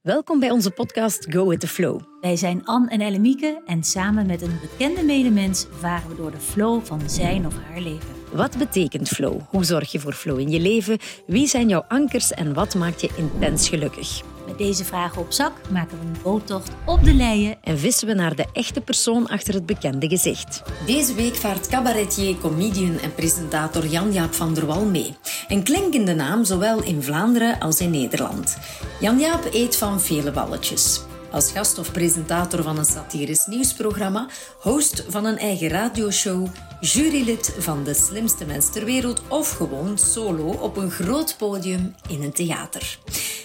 Welkom bij onze podcast Go with the Flow. Wij zijn Anne en Ellemieke en samen met een bekende medemens varen we door de flow van zijn of haar leven. Wat betekent flow? Hoe zorg je voor flow in je leven? Wie zijn jouw ankers en wat maakt je intens gelukkig? Met deze vragen op zak maken we een boottocht op de leien En vissen we naar de echte persoon achter het bekende gezicht. Deze week vaart cabaretier, comedian en presentator Jan-Jaap van der Wal mee. Een klinkende naam zowel in Vlaanderen als in Nederland. Jan-Jaap eet van vele balletjes. Als gast of presentator van een satirisch nieuwsprogramma, host van een eigen radioshow, jurylid van De Slimste Mens ter Wereld of gewoon solo op een groot podium in een theater.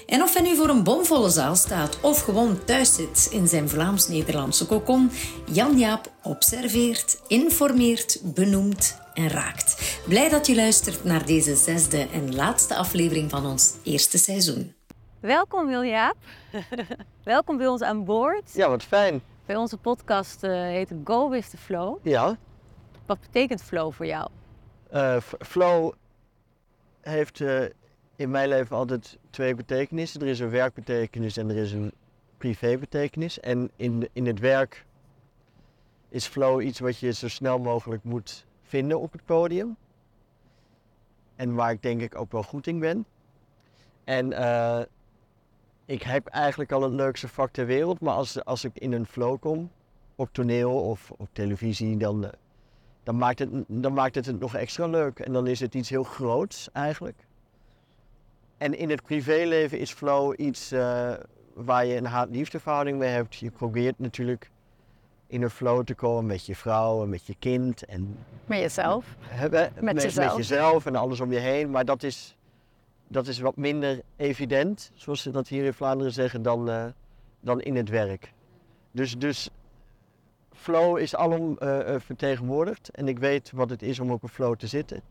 En of hij nu voor een bomvolle zaal staat of gewoon thuis zit in zijn Vlaams-Nederlandse kokon, Jan-Jaap observeert, informeert, benoemt en raakt. Blij dat je luistert naar deze zesde en laatste aflevering van ons eerste seizoen. Welkom Wiljaap. Welkom bij ons aan boord. Ja, wat fijn. Bij onze podcast eh, heet het Go with the Flow. Ja, Wat betekent flow voor jou? eh, flow heeft eh, in mijn leven altijd twee betekenissen. Er is een werkbetekenis en er is een privébetekenis. En in, in het werk is flow iets wat je zo snel mogelijk moet vinden op het podium. En waar ik denk ik ook wel goed in ben. En eh, ik heb eigenlijk al het leukste vak ter wereld, maar als, als ik in een flow kom, op toneel of op televisie, dan, dan, maakt het, dan maakt het het nog extra leuk. En dan is het iets heel groots eigenlijk. En in het privéleven is flow iets eh, waar je een haat-liefdeverhouding mee hebt. Je probeert natuurlijk in een flow te komen met je vrouw en met je kind en Met jezelf. met, jezelf. met jezelf en alles om je heen. Maar dat is, dat is wat minder evident, zoals ze dat hier in Vlaanderen zeggen, dan, eh, dan in het werk. Dus, dus flow is alom eh, vertegenwoordigd. En ik weet wat het is om op een flow te zitten.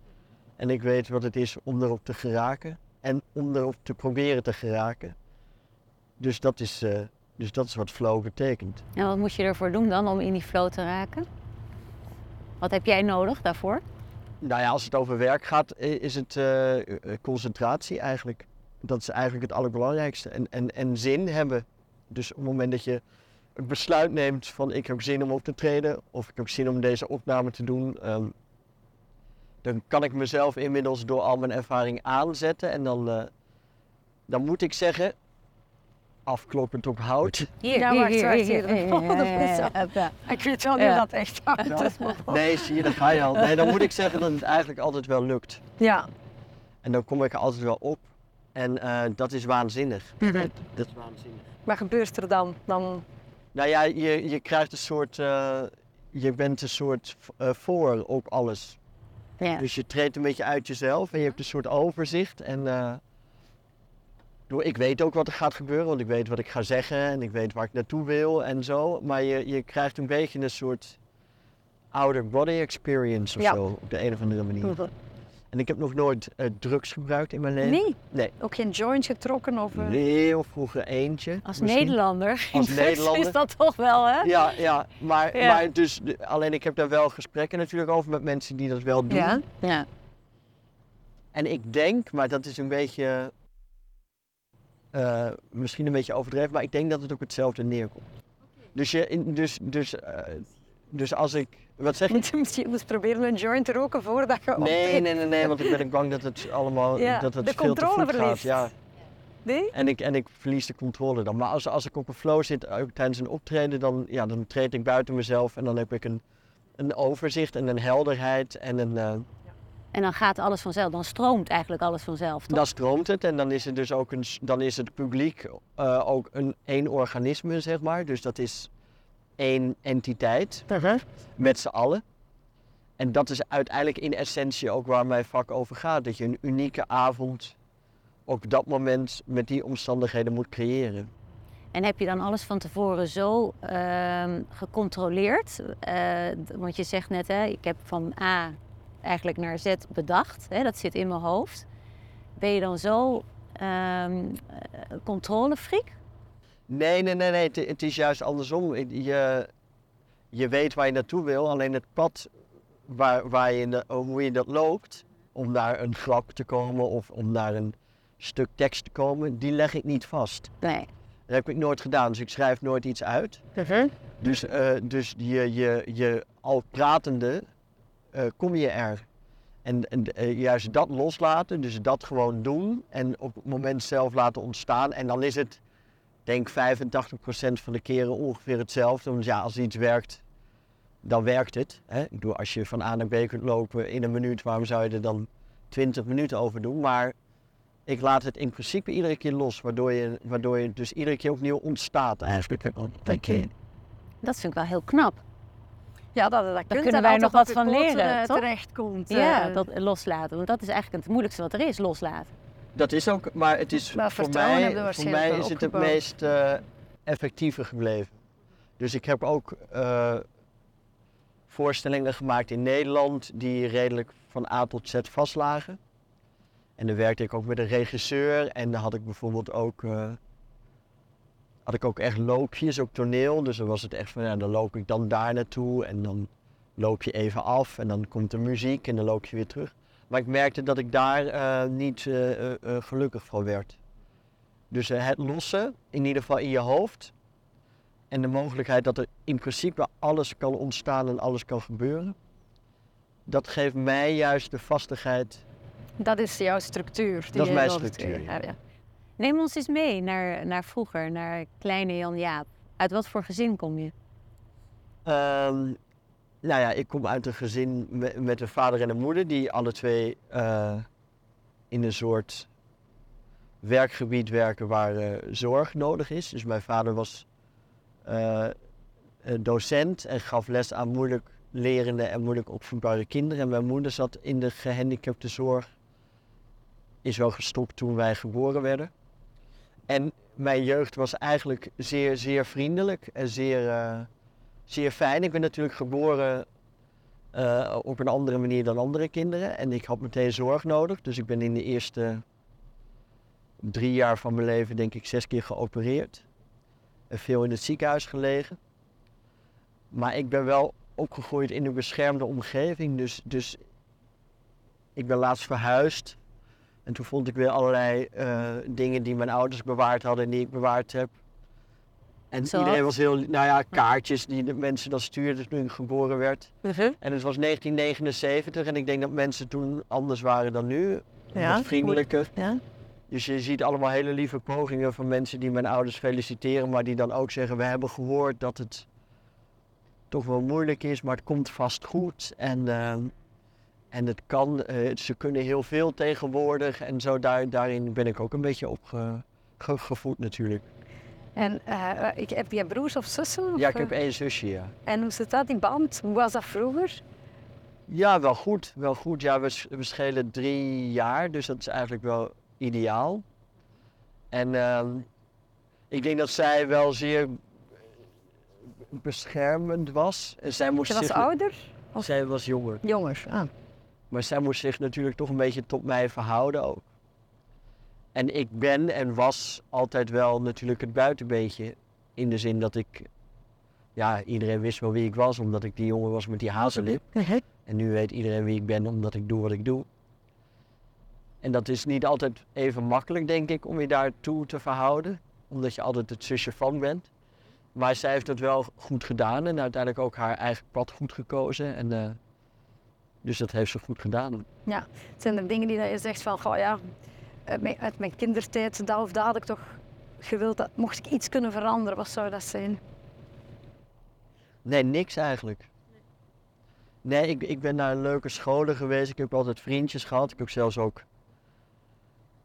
En ik weet wat het is om erop te geraken. En om erop te proberen te geraken. Dus dat is, eh, dus dat is wat flow betekent. En wat moet je ervoor doen dan om in die flow te raken? Wat heb jij nodig daarvoor? Nou ja, als het over werk gaat, is het concentratie eigenlijk. Dat is eigenlijk het allerbelangrijkste. En, en, en zin hebben. Dus op het moment dat je het besluit neemt van ik heb zin om op te treden of ik heb zin om deze opname te doen, ehm, dan kan ik mezelf inmiddels door al mijn ervaring aanzetten. En dan, eh, dan moet ik zeggen, afkloppend op hout. Hier, Ja, wacht, wacht, hier, al. Ja. Ik weet wel niet dat echt hard is. maar- Nee, zie je, daar ga je al. Nee, dan moet ik zeggen dat het eigenlijk altijd wel lukt. Ja. En dan kom ik er altijd wel op. En eh, dat is waanzinnig. Dat is waanzinnig. Wat gebeurt er dan? dan Nou ja, je, je krijgt een soort. eh, je bent een soort eh, voor op alles. Ja. Dus je treedt een beetje uit jezelf en je hebt een soort overzicht. En eh, ik weet ook wat er gaat gebeuren, want ik weet wat ik ga zeggen en ik weet waar ik naartoe wil en zo. Maar je, je krijgt een beetje een soort outer body experience of Ja. zo, op de een of andere manier. En ik heb nog nooit eh, drugs gebruikt in mijn leven. Nee, Nee. ook geen joint getrokken of... eh, Nee, of vroeger eentje. Als misschien. Nederlander Als in Nederlander. is dat toch wel, hè? Ja, ja, maar, Ja. maar dus, alleen ik heb daar wel gesprekken natuurlijk over met mensen die dat wel doen. Ja. Ja. En ik denk, maar dat is een beetje, eh, misschien een beetje overdreven, maar ik denk dat het op hetzelfde neerkomt. Dus, je, in- dus, dus, eh, dus als ik, wat zeg je? Moet je misschien eens proberen een joint te roken voordat je Nee, optreedt. nee, nee, nee, want ik ben bang dat het allemaal, Ja, dat het de veel te controle voet gaat. verliest. Ja. Nee? En ik, en ik verlies de controle dan. Maar als, als ik op een flow zit, ook tijdens een optreden, dan, ja, dan treed ik buiten mezelf en dan heb ik een, een overzicht en een helderheid en een, eh, En dan gaat alles vanzelf. Dan stroomt eigenlijk alles vanzelf, toch? dan stroomt het en dan is het dus ook een, dan is het publiek eh, ook een één organisme, zeg maar. Dus dat is één entiteit met z'n allen. En dat is uiteindelijk in essentie ook waar mijn vak over gaat. Dat je een unieke avond op dat moment met die omstandigheden moet creëren. En heb je dan alles van tevoren zo ehm, gecontroleerd? Eh, want je zegt net, hè, ik heb van A eigenlijk naar Z bedacht. Hè, dat zit in mijn hoofd. Ben je dan zo ehm eh, controlefreak? Nee, nee, nee, nee. Het, het is juist andersom. Je, je weet waar je naartoe wil, alleen het pad waar, waar je, na- hoe je dat loopt, om naar een grap te komen of om naar een stuk tekst te komen, die leg ik niet vast. Nee. Dat heb ik nooit gedaan, dus ik schrijf nooit iets uit. Dus, eh, dus je, je, je al pratende eh, kom je er. En, en eh, juist dat loslaten, dus dat gewoon doen en op het moment zelf laten ontstaan. En dan is het, denk 85% van de keren ongeveer hetzelfde. Want ja, als iets werkt, dan werkt het. Hè? Ik bedoel, als je van A naar B kunt lopen in een minuut, waarom zou je er dan 20 minuten over doen? Maar ik laat het in principe iedere keer los, waardoor je, waardoor je dus iedere keer opnieuw ontstaat eigenlijk. Dat vind ik wel heel knap. Ja, dat, dat, kunt kunnen en wij nog wat van leren, eh, toch? terechtkomt. Ja, eh. dat loslaten. Want dat is eigenlijk het moeilijkste wat er is, loslaten. Dat is ook, maar het is Maar voor mij, voor mij is het het meest eh, effectieve gebleven. Dus ik heb ook eh, voorstellingen gemaakt in Nederland die redelijk van A tot Z vastlagen. En dan werkte ik ook met een regisseur en dan had ik bijvoorbeeld ook, eh, had ik ook echt loopjes, ook toneel. Dus dan was het echt van, ja, dan loop ik dan daar naartoe en dan loop je even af en dan komt er muziek en dan loop je weer terug. Maar ik merkte dat ik daar eh, niet eh, eh, gelukkig van werd. Dus het lossen, in ieder geval in je hoofd. En de mogelijkheid dat er in principe alles kan ontstaan en alles kan gebeuren. Dat geeft mij juist de vastigheid. Dat is jouw structuur. die Dat is mijn structuur, creëren. ja. Ja, ja. Neem ons eens mee naar, naar vroeger, naar kleine Jan Jaap. Uit wat voor gezin kom je? Ehm, nou ja, ik kom uit een gezin met, een vader en een moeder die alle twee eh, in een soort werkgebied werken waar eh, zorg nodig is. Dus mijn vader was eh, docent en gaf les aan moeilijk lerende en moeilijk opvoedbare kinderen. En mijn moeder zat in de gehandicapte zorg. Is wel gestopt toen wij geboren werden. En mijn jeugd was eigenlijk zeer, zeer vriendelijk en zeer, zeer fijn. Ik ben natuurlijk geboren eh, op een andere manier dan andere kinderen. En ik had meteen zorg nodig. Dus ik ben in de eerste drie jaar van mijn leven denk ik zes keer geopereerd. En veel in het ziekenhuis gelegen. Maar ik ben wel opgegroeid in een beschermde omgeving. Dus, dus ik ben laatst verhuisd. En toen vond ik weer allerlei eh, dingen die mijn ouders bewaard hadden en die ik bewaard heb. En Zoals? iedereen was heel, nou ja, kaartjes die de mensen dan stuurden toen ik geboren werd. En het was 1979 en ik denk dat mensen toen anders waren dan nu. Ja, Wat vriendelijker. Ja. Dus je ziet allemaal hele lieve pogingen van mensen die mijn ouders feliciteren, maar die dan ook zeggen: We hebben gehoord dat het toch wel moeilijk is, maar het komt vast goed. En, ehm, en het kan, eh, ze kunnen heel veel tegenwoordig. En zo daar, daarin ben ik ook een beetje opgevoed natuurlijk. En eh, ik, heb je broers of zussen? of, Ja, ik eh, heb één zusje, ja. En hoe zit dat, die band? Hoe was dat vroeger? Ja, wel goed. Wel goed. Ja, we, we schelen drie jaar, dus dat is eigenlijk wel ideaal. En ehm, ik denk dat zij wel zeer beschermend was. En zij moest was zich, ouder? Zij was jonger. Jonger. Ah. Maar zij moest zich natuurlijk toch een beetje tot mij verhouden ook. En ik ben en was altijd wel natuurlijk het buitenbeentje. In de zin dat ik, ja, iedereen wist wel wie ik was, omdat ik die jongen was met die hazellip. En nu weet iedereen wie ik ben, omdat ik doe wat ik doe. En dat is niet altijd even makkelijk, denk ik, om je daartoe te verhouden. Omdat je altijd het zusje van bent. Maar zij heeft het wel goed gedaan en uiteindelijk ook haar eigen pad goed gekozen. En, eh, dus dat heeft ze goed gedaan. Zijn er dingen die je zegt van, goh ja, uit mijn, uit mijn kindertijd, dat of dat had ik toch gewild, dat mocht ik iets kunnen veranderen, wat zou dat zijn? Nee, niks eigenlijk. Nee, ik, ik ben naar leuke scholen geweest. Ik heb altijd vriendjes gehad. Ik heb zelfs ook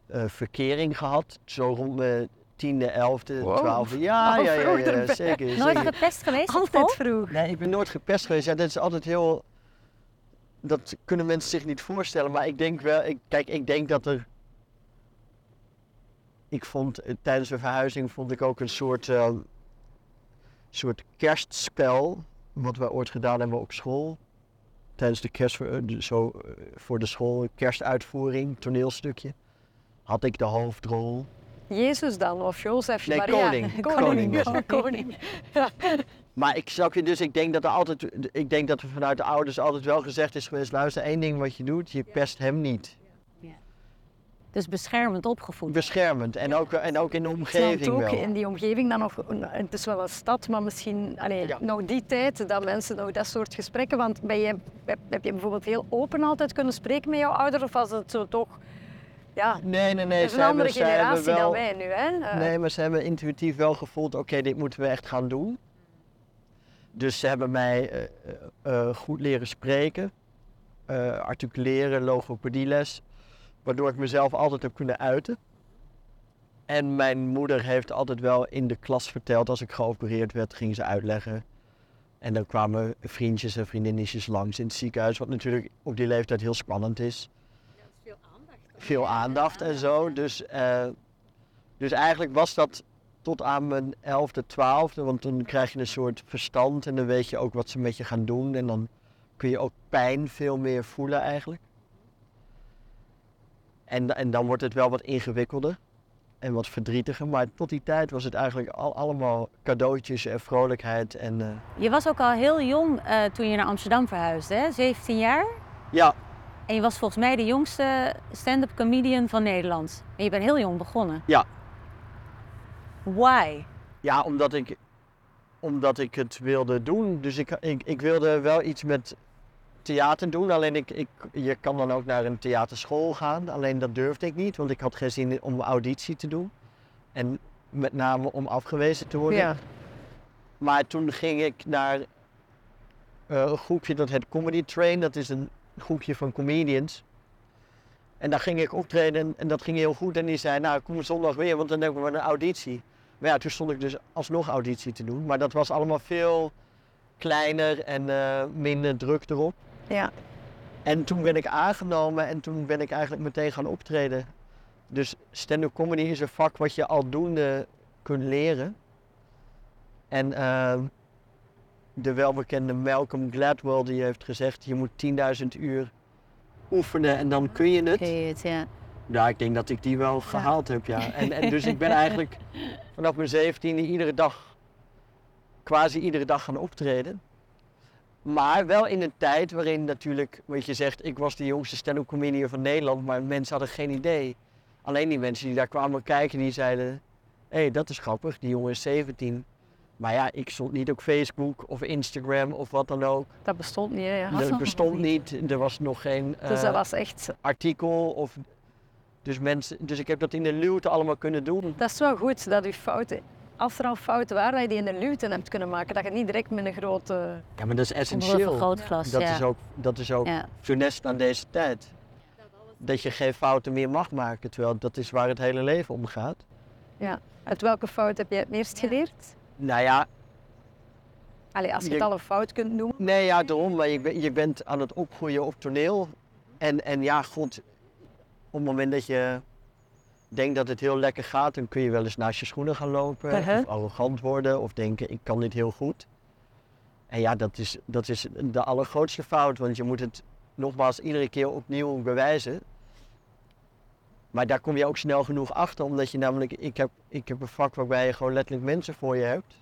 eh, verkering gehad. Zo rond mijn tiende, elfde, Wow. twaalfde. Ja, Al ja, ja, ja, ben- zeker. Nooit zeker. gepest geweest Altijd vroeg. Nee, ik ben nooit gepest geweest. Ja, dat is altijd heel... Dat kunnen mensen zich niet voorstellen. Maar ik denk wel... Ik, kijk, ik denk dat er... Ik vond eh, tijdens de verhuizing vond ik ook een soort, eh, soort kerstspel. Wat we ooit gedaan hebben op school. Tijdens de kerst, eh, zo, voor de school, kerstuitvoering, toneelstukje. Had ik de hoofdrol. Jezus dan, of Jozef, Nee, Maria. koning. Koning het. koning. Maar ik snap je, dus ik denk dat er altijd, ik denk dat er vanuit de ouders altijd wel gezegd is geweest, luister, één ding wat je doet, je pest hem niet. Dus beschermend opgevoed. Beschermend. En ook, en ook in de omgeving ook wel. in die omgeving dan nog, het is wel een stad, maar misschien allee, Ja. nog die tijd dat mensen nog dat soort gesprekken, want ben je, heb, je bijvoorbeeld heel open altijd kunnen spreken met jouw ouders of was het zo toch, ja, Nee, nee, nee. het is ze een andere hebben- generatie dan wel- wij nu hè. Eh, Nee, maar ze hebben intuïtief wel gevoeld, oké, dit moeten we echt gaan doen. Dus ze hebben mij eh, eh, goed leren spreken, eh, articuleren, logopedieles, waardoor ik mezelf altijd heb kunnen uiten. En mijn moeder heeft altijd wel in de klas verteld, als ik geopereerd werd, ging ze uitleggen. En dan kwamen vriendjes en vriendinnetjes langs in het ziekenhuis, wat natuurlijk op die leeftijd heel spannend is. Veel aandacht en zo. Dus, eh, dus eigenlijk was dat tot aan mijn 11e, 12e, want dan krijg je een soort verstand en dan weet je ook wat ze met je gaan doen. En dan kun je ook pijn veel meer voelen eigenlijk. En, en dan wordt het wel wat ingewikkelder en wat verdrietiger. Maar tot die tijd was het eigenlijk al, allemaal cadeautjes en vrolijkheid. En, eh, Je was ook al heel jong eh, toen je naar Amsterdam verhuisde, hè? 17 jaar. ja, En je was volgens mij de jongste stand-up comedian van Nederland. En je bent heel jong begonnen. Ja. Why? Ja, omdat ik, omdat ik het wilde doen. Dus ik, ik, ik wilde wel iets met theater doen. Alleen ik, ik, je kan dan ook naar een theaterschool gaan. Alleen dat durfde ik niet, want ik had geen zin om auditie te doen. En met name om afgewezen te worden. ja. Maar toen ging ik naar eh, een groepje dat heet Comedy Train. Dat is een groepje van comedians. En daar ging ik optreden en, en dat ging heel goed. En die zei, nou kom zondag weer, want dan hebben we een auditie. Maar ja, toen stond ik dus alsnog auditie te doen. Maar dat was allemaal veel kleiner en eh, minder druk erop. Ja. En toen ben ik aangenomen en toen ben ik eigenlijk meteen gaan optreden. Dus stand-up comedy is een vak wat je aldoende kunt leren. En ehm, de welbekende Malcolm Gladwell die heeft gezegd, je moet 10.000 uur oefenen en dan kun je het. Kun je het, ja. Ja, ik denk dat ik die wel gehaald heb, ja. En, en dus ik ben eigenlijk vanaf mijn zeventiende iedere dag, quasi iedere dag gaan optreden. Maar wel in een tijd waarin natuurlijk, wat je zegt, ik was de jongste stand-up comedian van Nederland, maar mensen hadden geen idee. Alleen die mensen die daar kwamen kijken, die zeiden, hé, hey, dat is grappig, die jongen is 17. Maar ja, ik stond niet op Facebook of Instagram of wat dan ook. Dat bestond niet, hè. Ja. Dat bestond niet, er was nog geen... Dus eh, dat was echt, artikel. Of, dus, mensen, dus ik heb dat in de luwte allemaal kunnen doen. dat is wel goed dat je fouten, als er al fouten waren, dat je die in de luwte hebt kunnen maken. Dat je niet direct met een grote... Ja, maar dat is essentieel. vergrootglas, Dat ja. is ook, dat is ook ja. funest aan deze tijd. Dat je geen fouten meer mag maken, terwijl dat is waar het hele leven om gaat. Uit welke fout heb jij het meest geleerd? Nou ja, Allee, als je Je- het al een fout kunt noemen. nee, ja, daarom. Maar je, ben- je bent aan het opgroeien op toneel. En, en ja, god, op het moment dat je denkt dat het heel lekker gaat, dan kun je wel eens naast je schoenen gaan lopen. Uh-huh. Of arrogant worden, of denken, ik kan dit heel goed. En ja, dat is, dat is de allergrootste fout, want je moet het nogmaals iedere keer opnieuw bewijzen. Maar daar kom je ook snel genoeg achter, omdat je namelijk, ik heb, ik heb een vak waarbij je gewoon letterlijk mensen voor je hebt,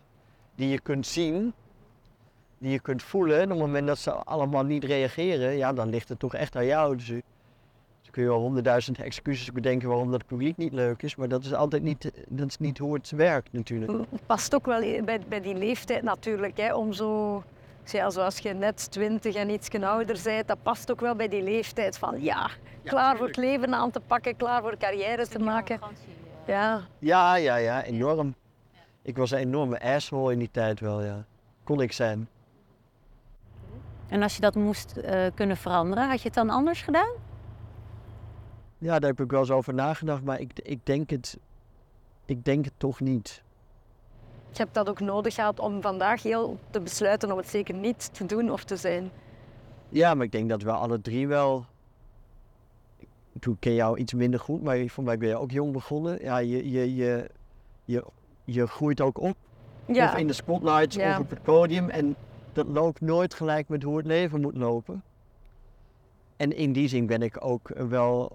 die je kunt zien, die je kunt voelen. En op het moment dat ze allemaal niet reageren, ja, dan ligt het toch echt aan jou. Dus, eh, dus kun je wel honderdduizend excuses bedenken waarom dat publiek niet leuk is, maar dat is altijd niet, dat is niet hoe het werkt natuurlijk. Het past ook wel bij, bij die leeftijd natuurlijk, hè, om zo... Ja, zoals je net twintig en iets ouder bent, dat past ook wel bij die leeftijd van ja, klaar voor het leven aan te pakken, klaar voor carrière te maken. Ja, Ja, ja, ja, enorm. Ik was een enorme asshole in die tijd wel, ja. Kon ik zijn. En als je dat moest eh, kunnen veranderen, had je het dan anders gedaan? Ja, daar heb ik wel eens over nagedacht, maar ik, ik, denk, het, ik denk het toch niet. je hebt dat ook nodig gehad om vandaag heel te besluiten om het zeker niet te doen of te zijn. Ja, maar ik denk dat we alle drie wel. Toen ken jou iets minder goed, maar voor mij ben je ook jong begonnen. Ja, je, je, je, je, je groeit ook op. Ja, Of in de spotlights Ja. of op het podium. En dat loopt nooit gelijk met hoe het leven moet lopen. En in die zin ben ik ook wel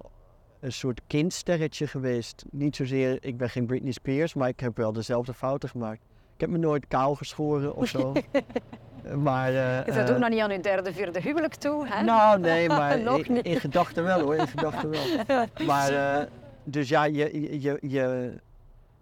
een soort kindsterretje geweest. Niet zozeer, ik ben geen Britney Spears, maar ik heb wel dezelfde fouten gemaakt. Ik heb me nooit kaal geschoren of zo. maar, eh, je eh, ook nog niet aan je derde, vierde huwelijk toe. Hè? nou, nee, maar Nog in, niet. in gedachten wel hoor, in gedachten wel. Maar, eh, dus ja, je, je, je,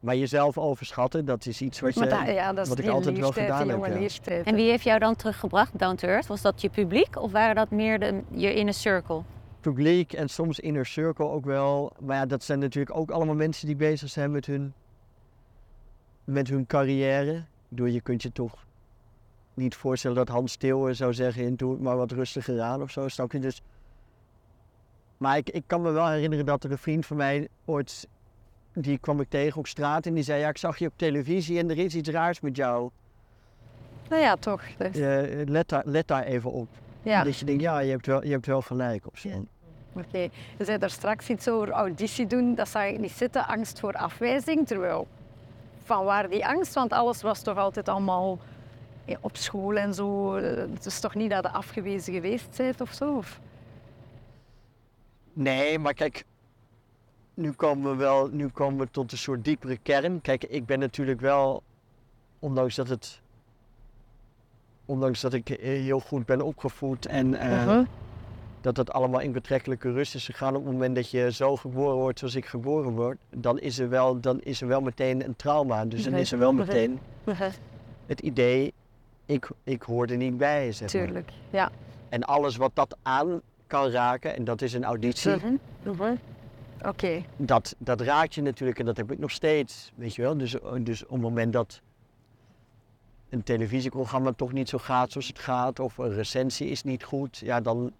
maar jezelf overschatten, dat is iets wat, je, Maar dat, ja, dat is wat ik altijd wel gedaan heb, ja. En wie heeft jou dan teruggebracht, down to earth? Was dat je publiek of waren dat meer de, je inner circle? Publiek en soms inner circle ook wel. Maar ja, dat zijn natuurlijk ook allemaal mensen die bezig zijn met hun, met hun carrière. Bedoel, je kunt je toch niet voorstellen dat Hans Steeuwen zou zeggen, doe het maar wat rustiger aan of zo, snap je? Dus, maar ik, ik kan me wel herinneren dat er een vriend van mij ooit, die kwam ik tegen op straat en die zei, ja, ik zag je op televisie en er is iets raars met jou. Nou ja, toch. Dus, let, daar, let daar even op. ja. Dat je denkt, ja, je hebt wel, je hebt wel gelijk zo. Ja. Oké, je zei daar straks iets over auditie doen, dat zag ik niet zitten, angst voor afwijzing. Terwijl, van waar die angst? Want alles was toch altijd allemaal op school en zo. Het is toch niet dat je afgewezen geweest bent of zo? Of? Nee, maar kijk, nu komen we wel nu komen we tot een soort diepere kern. Kijk, ik ben natuurlijk wel, ondanks dat het, ondanks dat ik heel goed ben opgevoed en eh, Mhm. dat dat allemaal in betrekkelijke rust is gegaan. Op het moment dat je zo geboren wordt zoals ik geboren word, dan is er wel, dan is er wel meteen een trauma. Dus dan is er wel meteen het idee, ik, ik hoor er niet bij, zeg maar. Tuurlijk, ja. En alles wat dat aan kan raken, en dat is een auditie. Mhm. Oké, dat, dat raakt je natuurlijk en dat heb ik nog steeds, weet je wel. Dus, dus op het moment dat een televisieprogramma toch niet zo gaat zoals het gaat, of een recensie is niet goed, ja dan...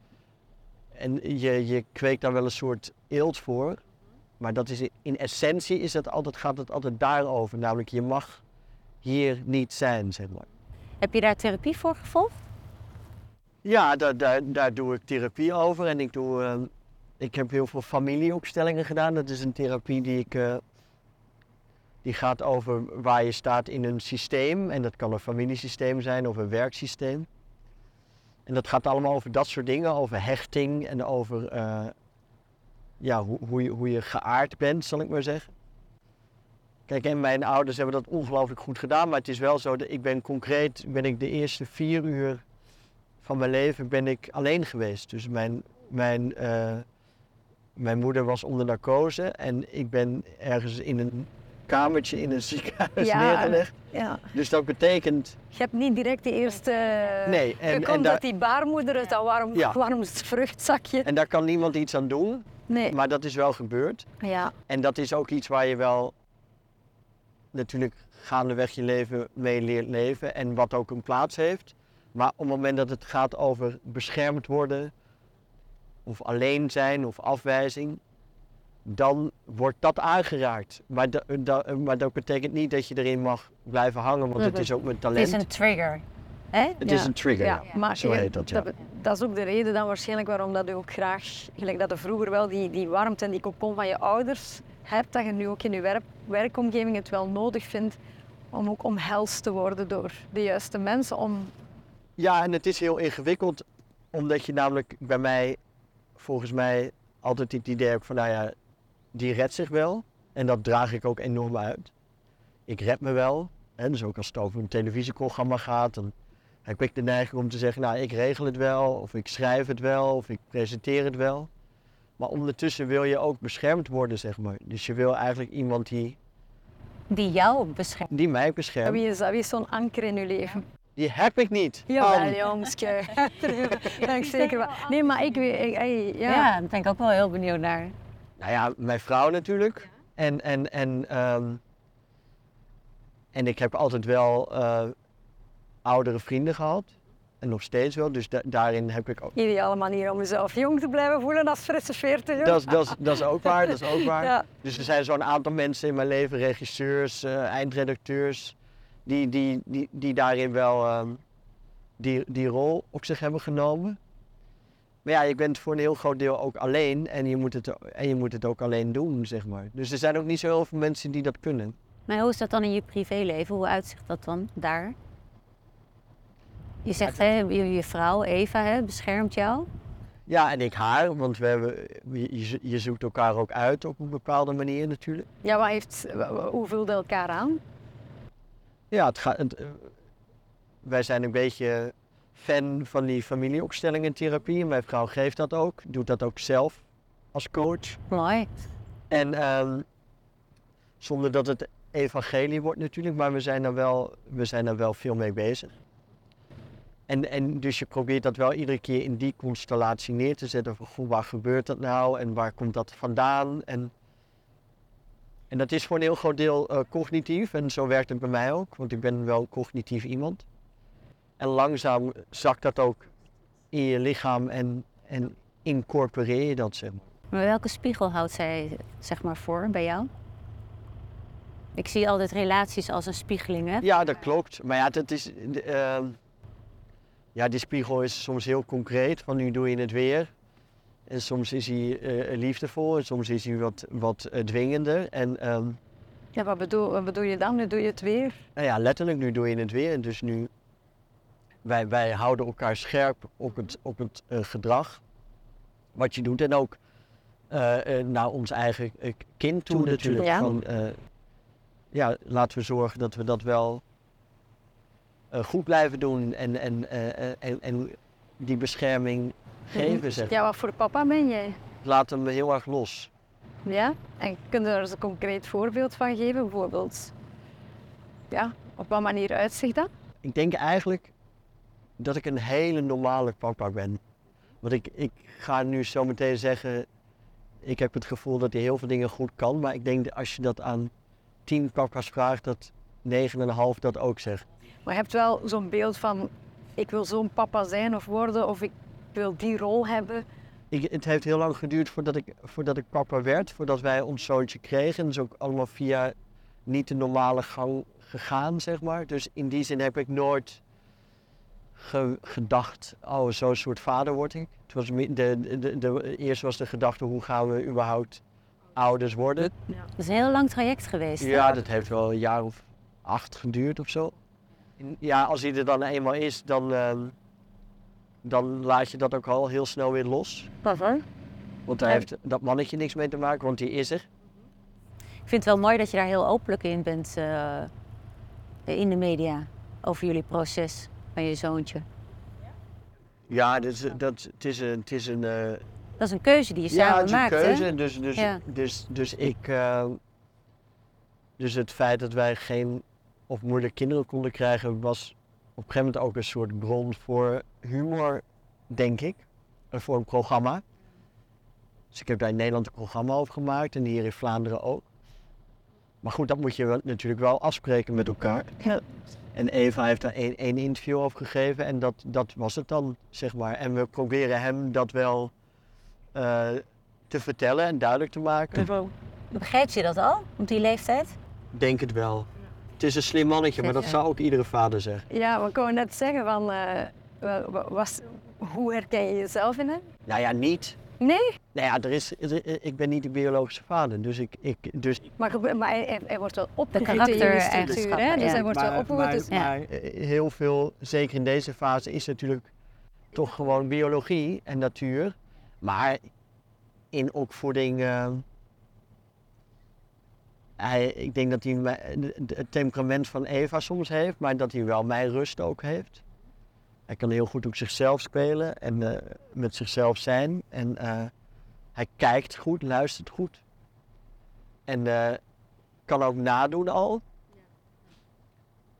En je, je kweekt daar wel een soort eelt voor, maar dat is in essentie is dat altijd, gaat het altijd daarover. Namelijk, je mag hier niet zijn, zeg maar. Heb je daar therapie voor gevolgd? Ja, daar, daar, daar doe ik therapie over. En ik, doe, eh, ik heb heel veel familieopstellingen gedaan. Dat is een therapie die ik. eh, die gaat over waar je staat in een systeem. En dat kan een familiesysteem zijn of een werksysteem. En dat gaat allemaal over dat soort dingen. Over hechting en over eh, ja, hoe, hoe, je, hoe je geaard bent, zal ik maar zeggen. Kijk, en mijn ouders hebben dat ongelooflijk goed gedaan. Maar het is wel zo dat ik ben concreet, ben ik de eerste vier uur van mijn leven ben ik alleen geweest. Dus mijn, mijn, eh, mijn moeder was onder narcose en ik ben ergens in een kamertje in een ziekenhuis Ja. neergelegd. ja. Dus dat betekent, Je hebt niet direct de eerste... nee, en, je en, uit die baarmoeder, uit dat warm, Ja. warm vruchtzakje. en daar kan niemand iets aan doen, Nee, maar dat is wel gebeurd. ja. En dat is ook iets waar je wel natuurlijk gaandeweg je leven mee leert leven en wat ook een plaats heeft. Maar op het moment dat het gaat over beschermd worden, of alleen zijn of afwijzing, dan wordt dat aangeraakt. Maar, da- da- maar dat betekent niet dat je erin mag blijven hangen, want het is ook mijn Het talent. is een trigger. Hè? Het Ja. is een trigger. Ja, ja. maar Zo heet dat, ja. dat, dat is ook de reden dan waarschijnlijk waarom dat je ook graag, gelijk dat je vroeger wel die, die warmte en die kokon van je ouders hebt, dat je nu ook in je werk, werkomgeving het wel nodig vindt om ook omhelst te worden door de juiste mensen. Om, Ja, en het is heel ingewikkeld, omdat je namelijk bij mij, volgens mij, altijd het idee hebt van, nou ja, die redt zich wel. En dat draag ik ook enorm uit. Ik red me wel. En dus ook als het over een televisieprogramma gaat, dan heb ik de neiging om te zeggen, nou, ik regel het wel, of ik schrijf het wel, of ik presenteer het wel. Maar ondertussen wil je ook beschermd worden, zeg maar. Dus je wil eigenlijk iemand die, Die jou beschermt. die mij beschermt. wie is dat? Wie is zo'n anker in je leven? Die heb ik niet. Jawel, Ann. jongske. Dat ben ik zeker wel. Nee, maar ik ik- Ja. ja. daar ben ik ook wel heel benieuwd naar. Nou ja, mijn vrouw natuurlijk. En, en, en, ehm, en ik heb altijd wel eh, oudere vrienden gehad. En nog steeds wel. Dus da- daarin heb ik ook. Ideale manier om jezelf jong te blijven voelen als frisse 40 Dat is, dat, is, dat is ook waar. Dat is ook waar. Ja. Dus er zijn zo'n aantal mensen in mijn leven, regisseurs, eh, eindredacteurs, die, die, die, die daarin wel ehm, die, die rol op zich hebben genomen. Maar ja, je bent voor een heel groot deel ook alleen en je moet het, en je moet het ook alleen doen, zeg maar. Dus er zijn ook niet zo heel veel mensen die dat kunnen. Maar hoe is dat dan in je privéleven? Hoe uitzicht dat dan daar? Je zegt, hè, je, je vrouw Eva hè, beschermt jou. Ja, en ik haar, want we hebben, je, je- zoekt elkaar ook uit op een bepaalde manier natuurlijk. Ja, wat heeft, hoe vulde elkaar aan? Ja, het gaat, het, eh, wij zijn een beetje fan van die familieopstellingen therapie. Mijn vrouw geeft dat ook, doet dat ook zelf als coach. Mooi. En ehm, zonder dat het evangelie wordt natuurlijk, maar we zijn er wel, we zijn er wel veel mee bezig. En, en dus je probeert dat wel iedere keer in die constellatie neer te zetten. Van, goh, waar gebeurt dat nou en waar komt dat vandaan? En, en dat is voor een heel groot deel eh, cognitief en zo werkt het bij mij ook, want ik ben wel cognitief iemand. En langzaam zakt dat ook in je lichaam en, en incorporeer je dat, zeg maar. Maar welke spiegel houdt zij zeg maar voor bij jou? Ik zie altijd relaties als een spiegeling, hè? Ja, dat klopt. Maar ja, dat is, ehm, ja, die spiegel is soms heel concreet, van nu doe je het weer. En soms is hij eh, liefdevol en soms is hij wat, wat eh, dwingender. En ehm, Ja, wat bedoel, wat bedoel je dan? Nu doe je het weer. nou ja, letterlijk, nu doe je het weer. En dus nu, wij, wij houden elkaar scherp op het, op het eh, gedrag. Wat je doet en ook eh, eh, naar ons eigen kind toe Toe natuurlijk. ja. Van, eh, ja, laten we zorgen dat we dat wel eh, goed blijven doen en, en, en, en die bescherming geven. Zeg. Ja, wat voor papa ben jij? Laat hem heel erg los. Ja? En kun je er eens een concreet voorbeeld van geven? Bijvoorbeeld, ja, op wat manier uitzicht dat? Ik denk eigenlijk dat ik een hele normale papa ben. Want ik, ik ga nu zo meteen zeggen, ik heb het gevoel dat hij heel veel dingen goed kan. Maar ik denk dat als je dat aan tien papa's vraagt, dat negen en een half dat ook zegt. Maar je hebt wel zo'n beeld van, ik wil zo'n papa zijn of worden, of ik wil die rol hebben. Ik, het heeft heel lang geduurd voordat ik, voordat ik papa werd, voordat wij ons zoontje kregen. En dat is ook allemaal via niet de normale gang gegaan, zeg maar. Dus in die zin heb ik nooit ge- gedacht, oh, zo'n soort vader word ik. Het was de, de, de, de- eerst was de gedachte, hoe gaan we überhaupt ouders worden? Dat is een heel lang traject geweest. hè? Ja, dat heeft wel een jaar of acht geduurd of zo. Ja, als hij er dan eenmaal is, dan, ehm, dan laat je dat ook al heel snel weer los. Want daar Ja. heeft dat mannetje niks mee te maken, want die is er. Ik vind het wel mooi dat je daar heel openlijk in bent eh, in de media over jullie proces van je zoontje. Ja, dat is, dat, het is een... Het is een eh, Dat is een keuze die je ja, samen het is een maakt, keuze. hè? Dus, dus, Ja. dus, dus ik... eh, dus het feit dat wij geen of moeilijk kinderen konden krijgen, was op een gegeven moment ook een soort bron voor humor, denk ik. En voor een programma. Dus ik heb daar in Nederland een programma over gemaakt en hier in Vlaanderen ook. Maar goed, dat moet je wel- natuurlijk wel afspreken met elkaar. En Eva heeft daar één, één interview over gegeven en dat, dat was het dan, zeg maar. En we proberen hem dat wel eh, te vertellen en duidelijk te maken. Begrijpt je dat al op die leeftijd? Denk het wel. Het is een slim mannetje, maar dat zou ook iedere vader zeggen. Ja, we konden net zeggen van, eh, wa- wa- was, hoe herken je jezelf in hem? Nou ja, niet. Nee, Nou ja, er is, er- ik ben niet de biologische vader, dus ik... ik dus, maar, maar hij wordt wel in jullie karaktereigenschappen? Dus ja. hij wordt wel maar, opgevoed. maar, dus- Ja. maar, heel veel, zeker in deze fase, is natuurlijk toch gewoon biologie en natuur. Maar in opvoeding... eh, hij, ik denk dat hij de- de- het temperament van Eva soms heeft, maar dat hij wel mijn rust ook heeft. Hij kan heel goed op zichzelf spelen en eh, met zichzelf zijn. En eh, hij kijkt goed, luistert goed. En eh, kan ook nadoen al.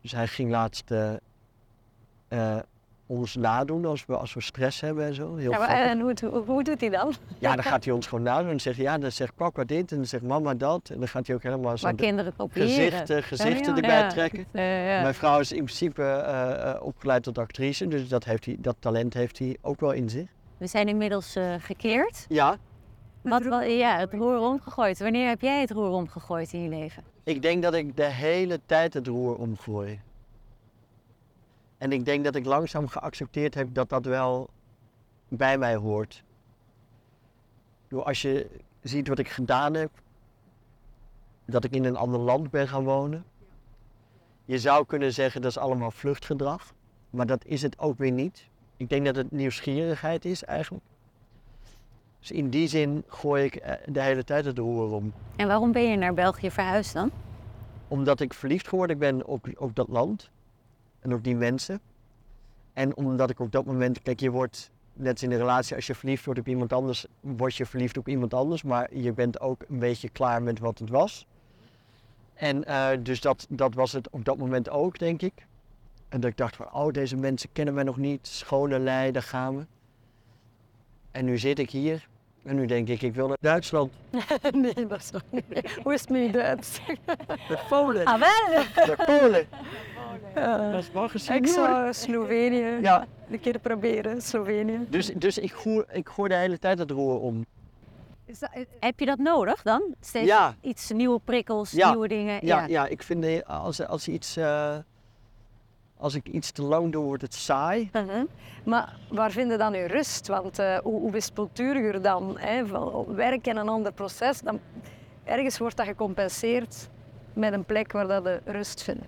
Dus hij ging laatst ons nadoen als we, als we stress hebben en zo. Heel Ja, maar, en hoe, hoe, hoe doet hij dan? Ja, dan gaat hij ons gewoon nadoen. En zegt ja, dan zegt papa dit en dan zegt mama dat. En dan gaat hij ook helemaal zo kinderen kopiëren. gezichten, gezichten ja. erbij Ja. trekken. Ja. Mijn vrouw is in principe eh, eh, opgeleid tot actrice, dus dat, heeft hij, dat talent heeft hij ook wel in zich. We zijn inmiddels eh, gekeerd. Ja, Wat, wel- ja, het roer omgegooid. Wanneer heb jij het roer omgegooid in je leven? ik denk dat ik de hele tijd het roer omgooi. En ik denk dat ik langzaam geaccepteerd heb dat dat wel bij mij hoort. Bedoel, Als je ziet wat ik gedaan heb, dat ik in een ander land ben gaan wonen. Je zou kunnen zeggen dat is allemaal vluchtgedrag, maar dat is het ook weer niet. Ik denk dat het nieuwsgierigheid is eigenlijk. Dus in die zin gooi ik eh, de hele tijd het roer om. En waarom ben je naar België verhuisd dan? Omdat ik verliefd geworden ben op, op dat land en op die mensen. En omdat ik op dat moment, kijk, je wordt net als in een relatie, als je verliefd wordt op iemand anders, word je verliefd op iemand anders. Maar je bent ook een beetje klaar met wat het was. En eh, dus dat, dat was het op dat moment ook, denk ik. En dat ik dacht van, oh, deze mensen kennen mij nog niet. Schone lei, daar gaan we. En nu zit ik hier. En nu denk ik, ik wil naar Duitsland. nee, dat is nog niet. Hoe is het Duits? Naar Polen. Ah, wel? Naar Polen. Dat is wel gezien. Ik zou Slovenië Ja, een keer proberen, Slovenië. dus, dus ik, goor, ik gooi de hele tijd het roer om. Is dat, Heb je dat nodig dan? Steeds Ja. iets nieuwe prikkels, Ja. nieuwe dingen? Ja, ja. ik vind eh, als, als, iets, eh, als ik iets te lang doe, wordt het saai. Mhm. Maar waar vind je dan je rust? Want eh, hoe, hoe wispelturiger dan hè, van werk en een ander proces, dan ergens wordt dat gecompenseerd met een plek waar dat je rust vindt.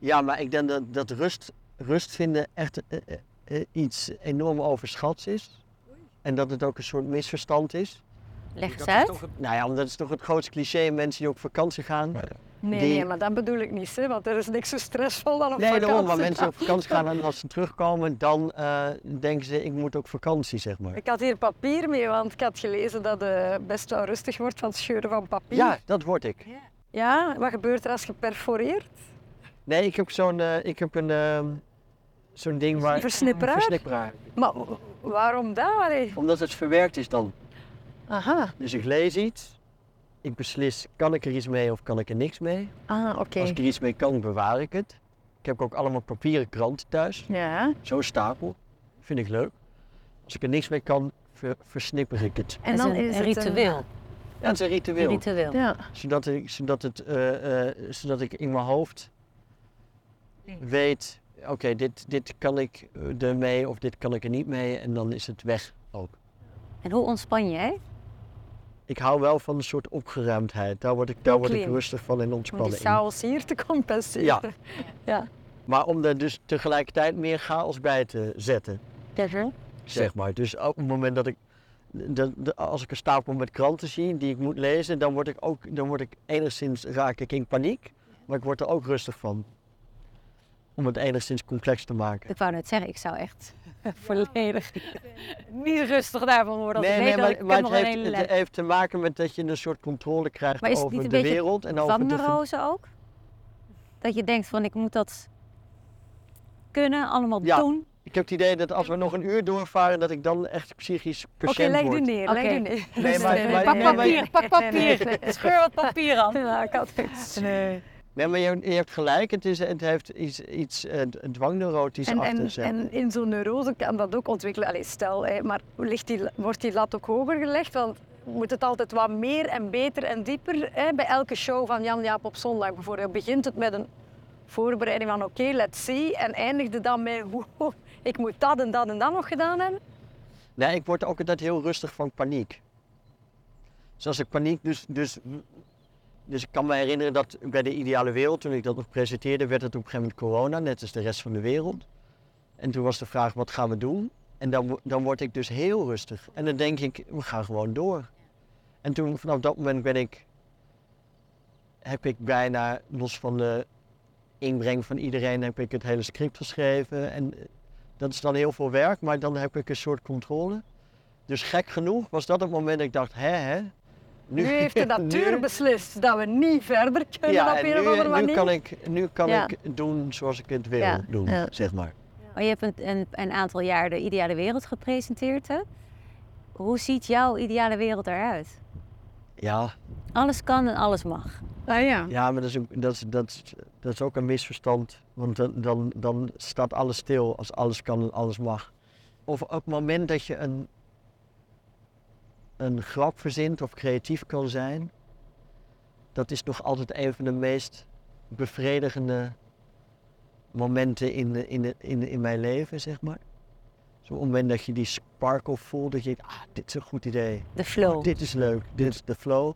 Ja, maar ik denk dat, dat rust, rust vinden echt eh, eh, eh, iets enorm overschats is. En dat het ook een soort misverstand is. Leg eens uit. toch het- nou ja, omdat het is toch het grootste cliché, mensen die op vakantie gaan. Nee, Die- nee, maar dat bedoel ik niet, hè, want er is niks zo stressvol dan op Nee, vakantie. daarom, maar mensen die op vakantie gaan en als ze terugkomen, dan eh, denken ze, ik moet ook vakantie, zeg maar. Ik had hier papier mee, want ik had gelezen dat het best wel rustig wordt van het scheuren van papier. Ja, dat word ik. Ja, wat gebeurt er als je perforeert? Nee, ik heb zo'n, eh, ik heb een, ehm, zo'n ding waar... Versnipperaar? Versnipperaar. Maar waarom? Allee. Omdat het verwerkt is dan. Aha. Dus ik lees iets, ik beslis, kan ik er iets mee of kan ik er niks mee? Ah, oké. Als ik er iets mee kan, bewaar ik het. Ik heb ook allemaal papieren kranten thuis, Ja. zo'n stapel. Vind ik leuk. Als ik er niks mee kan, ver- versnipper ik het. En dan is een het ritueel. Ja, het is een Een ritueel. ritueel. Ja. Zodat ik, zodat, het, eh, eh, zodat ik in mijn hoofd weet, oké, dit, dit kan ik eh, er mee of dit kan ik er niet mee en dan is het weg ook. En hoe ontspan jij? Ik hou wel van een soort opgeruimdheid. Daar word ik, daar word ik rustig van en Om ontspannen die in. chaos hier te compenseren. Ja. ja. Maar om er dus tegelijkertijd meer chaos bij te zetten, zeg maar. Dus op het moment dat ik, als ik een stapel met kranten zie die ik moet lezen, dan word ik ook, dan word ik enigszins, raak ik in paniek. Maar ik word er ook rustig van. Om het enigszins complex te maken. Ik wou net zeggen, ik zou echt volledig niet rustig daarvan worden. Als Nee, ik nee, weet dat ik maar, maar nog het, heeft, het te maken met dat je een soort controle krijgt Maar is het over de wereld en over Van de... rozen ook? Dat je denkt van ik moet dat kunnen, allemaal Ja. doen. Ik heb het idee dat als we nog een uur doorvaren, dat ik dan echt psychisch Oké, patiënt leg neer, Oké. leg neer. Nee, maar- maar- pak nee, maar- papier, pak papier. Scheur wat papier aan. Ja, ik had het. Nee, maar je, je hebt gelijk, het, is, het heeft iets, iets eh, dwangneurotisch En, achter en, zich. en in zo'n neurose kan dat ook ontwikkelen. Allee, stel, hè, maar ligt die, wordt die lat ook hoger gelegd? Want moet het altijd wat meer en beter en dieper? Hè? Bij elke show van Jan Jaap op zondag bijvoorbeeld begint het met een voorbereiding van oké, let's see. En eindigde dan met wow, ik moet dat en dat en dat nog gedaan hebben. Nee, ik word ook altijd heel rustig van paniek. Dus als ik paniek, dus, dus, dus ik kan me herinneren dat bij de Ideale Wereld, toen ik dat nog presenteerde, werd het op een gegeven moment corona, net als de rest van de wereld. En toen was de vraag, wat gaan we doen? En dan, dan word ik dus heel rustig. En dan denk ik, we gaan gewoon door. En toen, vanaf dat moment ben ik, heb ik bijna, los van de inbreng van iedereen, heb ik het hele script geschreven. En eh, dat is dan heel veel werk, maar dan heb ik een soort controle. Dus gek genoeg was dat het moment dat ik dacht, hè hè. Nu, heeft de natuur nu- beslist dat we niet verder kunnen ja, op en een of nu, kan ik, nu kan Ja. ik doen zoals ik het wil Ja, doen, ja. zeg maar. Maar je hebt een, een, een aantal jaar de ideale wereld gepresenteerd. Hè? Hoe ziet jouw ideale wereld eruit? Ja, Alles kan en alles mag. Ah, ja. ja maar dat is, ook, dat, is, dat, is, dat is ook een misverstand. Want dan, dan, dan staat alles stil als alles kan en alles mag. Of op het moment dat je een, een grap verzint of creatief kan zijn, dat is nog altijd een van de meest bevredigende momenten in, de- in, de- in, in mijn leven, zeg maar. Zo'n moment dat je die sparkle voelt, dat je denkt, ah, dit is een goed idee. De flow. Dit is leuk, dit is de flow.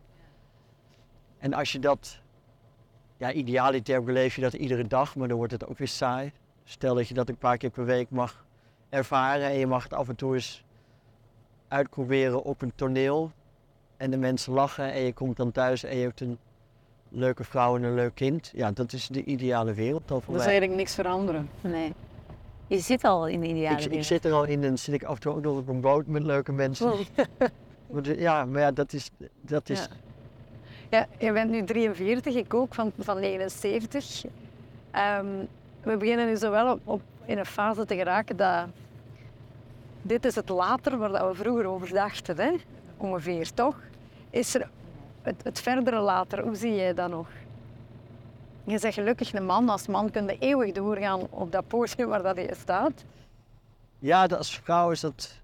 En als je dat, ja, idealiter beleef je dat iedere dag, maar dan wordt het ook weer saai. Stel dat je dat een paar keer per week mag ervaren en je mag het af en toe eens uitproberen op een toneel. En de mensen lachen en je komt dan thuis en je hebt een leuke vrouw en een leuk kind. Ja, dat is de ideale wereld dan voor Dat is mij. eigenlijk niks veranderen. Nee. Je zit al in de ideale Ik, ik wereld. zit er al in en zit ik af en toe ook nog op een boot met leuke mensen. Maar de- ja, maar ja, dat is, dat is Ja. Ja, je bent nu 43, ik ook, van, van 79. Ehm, we beginnen nu zo wel op, op, in een fase te geraken dat... Dit is het later waar we vroeger over dachten, hè? ongeveer, toch? Is er het, het verdere later, hoe zie jij dat nog? Je zegt gelukkig een man, als man kun je eeuwig doorgaan op dat podium waar dat je staat. Ja, als vrouw is dat.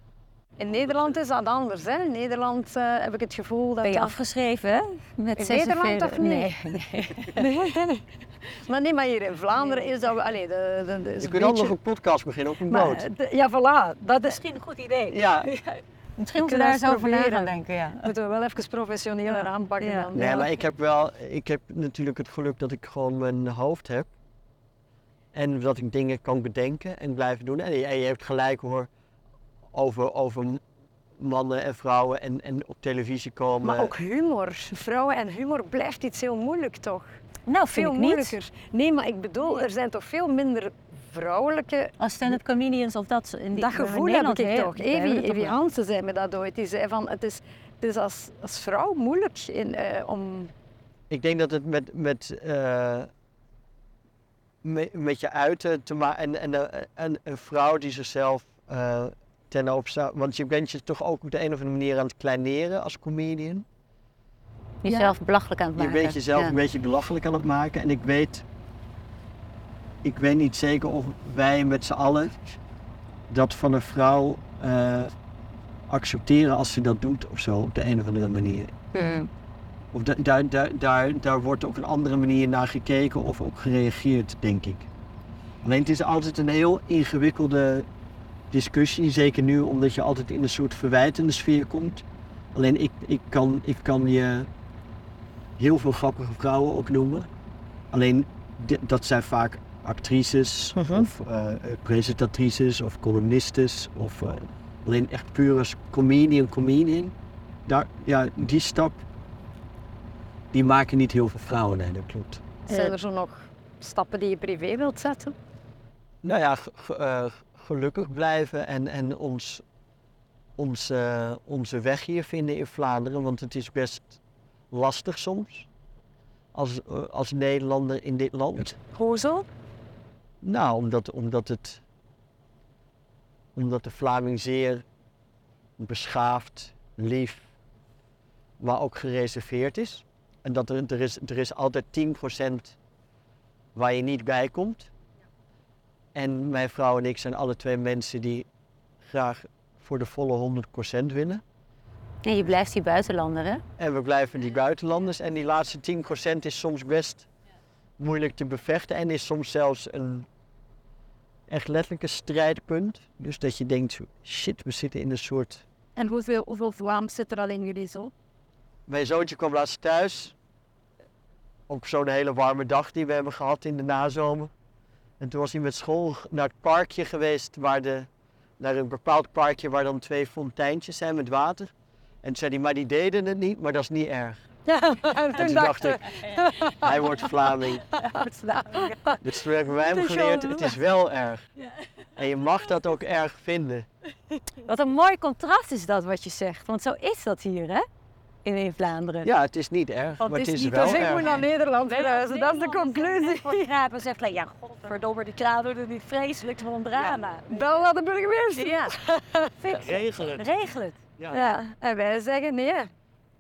In Nederland is dat anders. Hè? In Nederland eh, heb ik het gevoel dat... Ben je dat- afgeschreven, hè? Met In 46 Nederland of Nee, Nee, nee. Maar nee, maar hier in Vlaanderen is dat... Allee, de, de, de, is Je kunt ook nog beetje- een podcast beginnen op een maar, boot. de- ja, voilà. Dat is, Misschien een goed idee. Ja, Misschien moeten we daar eens over na gaan denken, ja. moeten we wel even professioneler aanpakken Ja. dan. nee, ja. maar ik heb wel, ik heb natuurlijk het geluk dat ik gewoon mijn hoofd heb. En dat ik dingen kan bedenken en blijven doen. En je, en je hebt gelijk hoor, over, over mannen en vrouwen en, en op televisie komen. Maar ook humor. Vrouwen en humor blijft iets heel moeilijk, toch? Nou, vind Veel ik niet. moeilijker. Nee, maar ik bedoel, er zijn toch veel minder vrouwelijke... Als stand-up comedians of dat... In die, dat in gevoel heb ik heel- toch. Evie, Evie. Hansen zei me dat ooit. Die zei van, het is, het is als, als vrouw moeilijk in, eh, om... Ik denk dat het met, met, eh, me- met je uiten te maken en, en, eh, en een vrouw die zichzelf eh ten opstaan. Want je bent je toch ook op de een of andere manier aan het kleineren als comedian. Jezelf belachelijk aan het Je maken. bent jezelf Ja. een beetje belachelijk aan het maken. En ik weet, ik weet niet zeker of wij met z'n allen dat van een vrouw eh, accepteren als ze dat doet of zo op de een of andere manier. Hmm. Of da- daar, daar, daar, daar wordt op een andere manier naar gekeken of op gereageerd, denk ik. Alleen het is altijd een heel ingewikkelde discussie, zeker nu omdat je altijd in een soort verwijtende sfeer komt. Alleen ik, ik, kan, ik kan je heel veel grappige vrouwen opnoemen. Alleen dat zijn vaak actrices of eh, eh, presentatrices of columnistes of eh, alleen echt puur als comedian, comedian. Daar, ja, die stap die maken niet heel veel vrouwen, nee, dat klopt. Zijn er zo nog stappen die je privé wilt zetten? Nou ja, eh, gelukkig blijven en, en ons, ons, eh, onze weg hier vinden in Vlaanderen, want het is best lastig soms als, eh, als Nederlander in dit land. Hoezo? Nou, omdat, omdat, het, omdat de Vlaming zeer beschaafd, lief, maar ook gereserveerd is. En dat er, er, is, er is altijd 10% waar je niet bij komt. En mijn vrouw en ik zijn alle twee mensen die graag voor de volle 100% willen. En je blijft die buitenlander, hè? En we blijven die buitenlanders. En die laatste 10% is soms best moeilijk te bevechten. En is soms zelfs een echt letterlijk een strijdpunt. Dus dat je denkt, shit, we zitten in een soort... En hoeveel, hoeveel Vlaams zit er al in jullie zo? Mijn zoontje kwam laatst thuis. Op zo'n hele warme dag die we hebben gehad in de nazomer. En toen was hij met school naar het parkje geweest. Waar de, naar een bepaald parkje waar dan twee fonteintjes zijn met water. En toen zei hij, maar die deden het niet, maar dat is niet erg. Ja, En toen dacht ik, hij wordt Vlaming. Dus toen hebben wij hem geleerd, het is wel erg. En je mag dat ook erg vinden. Wat een mooi contrast is dat wat je zegt. Want zo is dat hier, hè? In, in Vlaanderen. Ja, het is niet erg, maar het is, wel Dus ik moet erg. naar Nederland verhuizen, dat is de conclusie. Begrijpen zegt, like, ja, godverdomme, die kraan doet het niet vreselijk van een drama. Bel naar de burgemeester. Ja, fix. Regel het. Regel het. Ja. Ja, en wij zeggen nee, het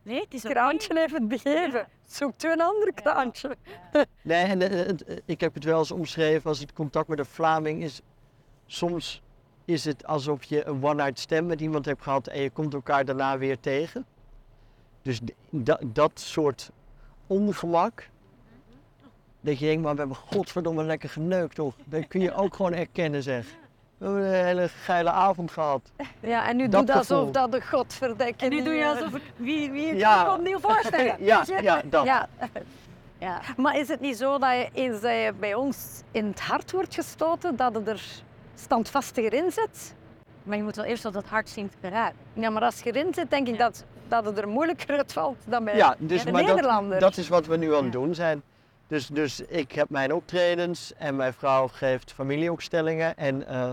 Nee, het is kraantje heeft het begeven. Zoekt u een ander kraantje. Nee, en eh, eh, ik heb het wel eens omschreven als het contact met een Vlaming is. Soms is het alsof je een one-night stand met iemand hebt gehad en je komt elkaar daarna weer tegen. Dus dat, dat soort ongemak. Dat je denkt, maar we hebben godverdomme lekker geneukt toch? Dat kun je ook gewoon erkennen zeg. We hebben een hele geile avond gehad. Ja, en nu Dat doe je alsof dat de godverdekken. En nu doe je alsof ik... Wie, wie Ja. komt nieuw voorstellen? Ja, ja, dat. Ja, Ja. maar is het niet zo dat je eens dat je bij ons in het hart wordt gestoten, dat het er standvastiger in zit? Maar je moet wel eerst op dat hart zien te geraken. Ja, maar als je erin zit, denk ik dat, dat het er moeilijker uitvalt dan bij Ja, dus de maar dat, Nederlander. dat is wat we nu aan het doen zijn. Dus, dus ik heb mijn optredens en mijn vrouw geeft familieopstellingen. En eh,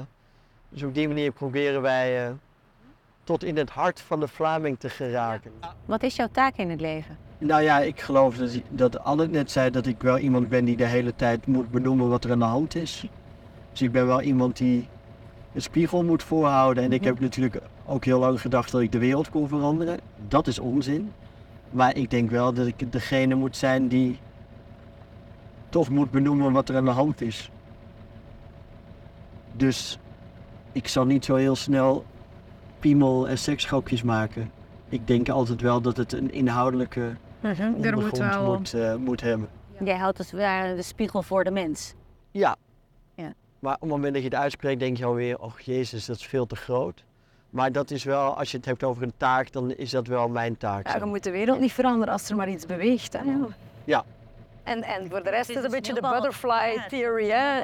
dus op die manier proberen wij eh, tot in het hart van de Vlaming te geraken. Wat is jouw taak in het leven? Nou ja, ik geloof dat, dat Anne net zei dat ik wel iemand ben die de hele tijd moet benoemen wat er aan de hand is. Dus ik ben wel iemand die een spiegel moet voorhouden. En ik heb natuurlijk ook heel lang gedacht dat ik de wereld kon veranderen. Dat is onzin. Maar ik denk wel dat ik degene moet zijn die toch moet benoemen wat er aan de hand is. Dus ik zal niet zo heel snel piemel en seksgrapjes maken. Ik denk altijd wel dat het een inhoudelijke moet ondergrond wel... moet, eh, moet hebben. Jij houdt het ware de spiegel voor de mens. Ja. Ja. Maar op het moment dat je het uitspreekt, denk je alweer, oh jezus, dat is veel te groot. Maar dat is wel, als je het hebt over een taak, dan is dat wel mijn taak. Ja, je moet de wereld niet veranderen als er maar iets beweegt. Hè? Ja. En, en voor de rest is het een beetje de butterfly Ja, theory. Hè?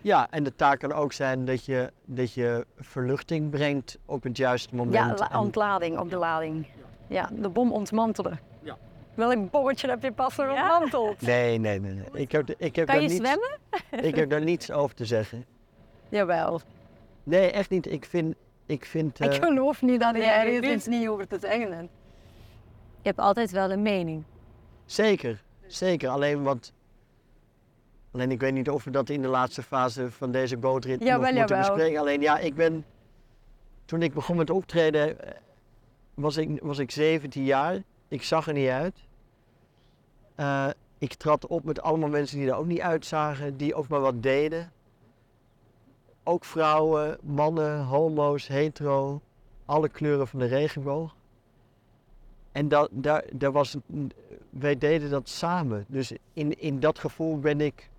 Ja, en de taak kan ook zijn dat je, dat je verluchting brengt op het juiste moment. Ja, ontlading op de lading. Ja, de bom ontmantelen. Ja. Welk bommetje heb je pas Ja? ontmanteld? Nee, nee, nee. nee. Ik heb, ik heb Kan daar je niets, zwemmen? Ik heb daar niets over te zeggen. Jawel. Nee, echt niet. Ik vind... Ik vind Ik eh, geloof niet dat Nee, jij ik er iets niet over te zeggen hebt. Je hebt altijd wel een mening. Zeker, zeker. Alleen wat. Alleen ik weet niet of we dat in de laatste fase van deze bootrit nog moeten jawel. bespreken. Alleen ja, ik ben. Toen ik begon met optreden, eh, was ik, was ik 17 jaar. Ik zag er niet uit. Eh, ik trad op met allemaal mensen die er ook niet uitzagen, die ook maar wat deden. Ook vrouwen, mannen, homo's, hetero, alle kleuren van de regenboog. En dat, daar, daar was, wij deden dat samen. Dus in, in dat gevoel ben ik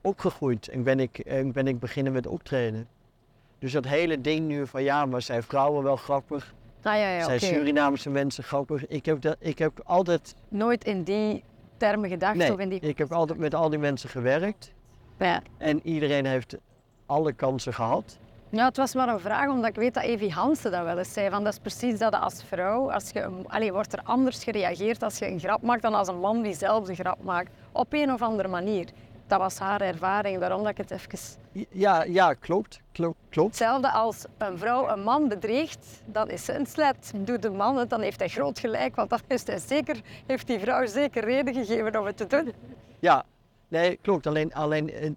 opgegroeid en ben ik, en ben ik beginnen met optreden. Dus dat hele ding nu van ja, maar zijn vrouwen wel grappig? Ah, ja, ja, zijn. Surinaamse mensen grappig? Ik heb, dat, ik heb altijd, Nooit in die termen gedacht. nee, of in die... ik heb altijd met al die mensen gewerkt. ja. En iedereen heeft alle kansen gehad. ja, het was maar een vraag, omdat ik weet dat Evie Hansen dat wel eens zei. Van, dat is precies dat als vrouw, als je, allee, wordt er anders gereageerd als je een grap maakt dan als een man die zelf een grap maakt. Op een of andere manier. Dat was haar ervaring, daarom dat ik het even... Ja, ja klopt, klopt, klopt. Hetzelfde als een vrouw een man bedreigt, dan is ze een slet. Doet de man het, dan heeft hij groot gelijk, want dan is hij zeker, heeft die vrouw zeker reden gegeven om het te doen. Ja, nee, klopt. Alleen, alleen eh,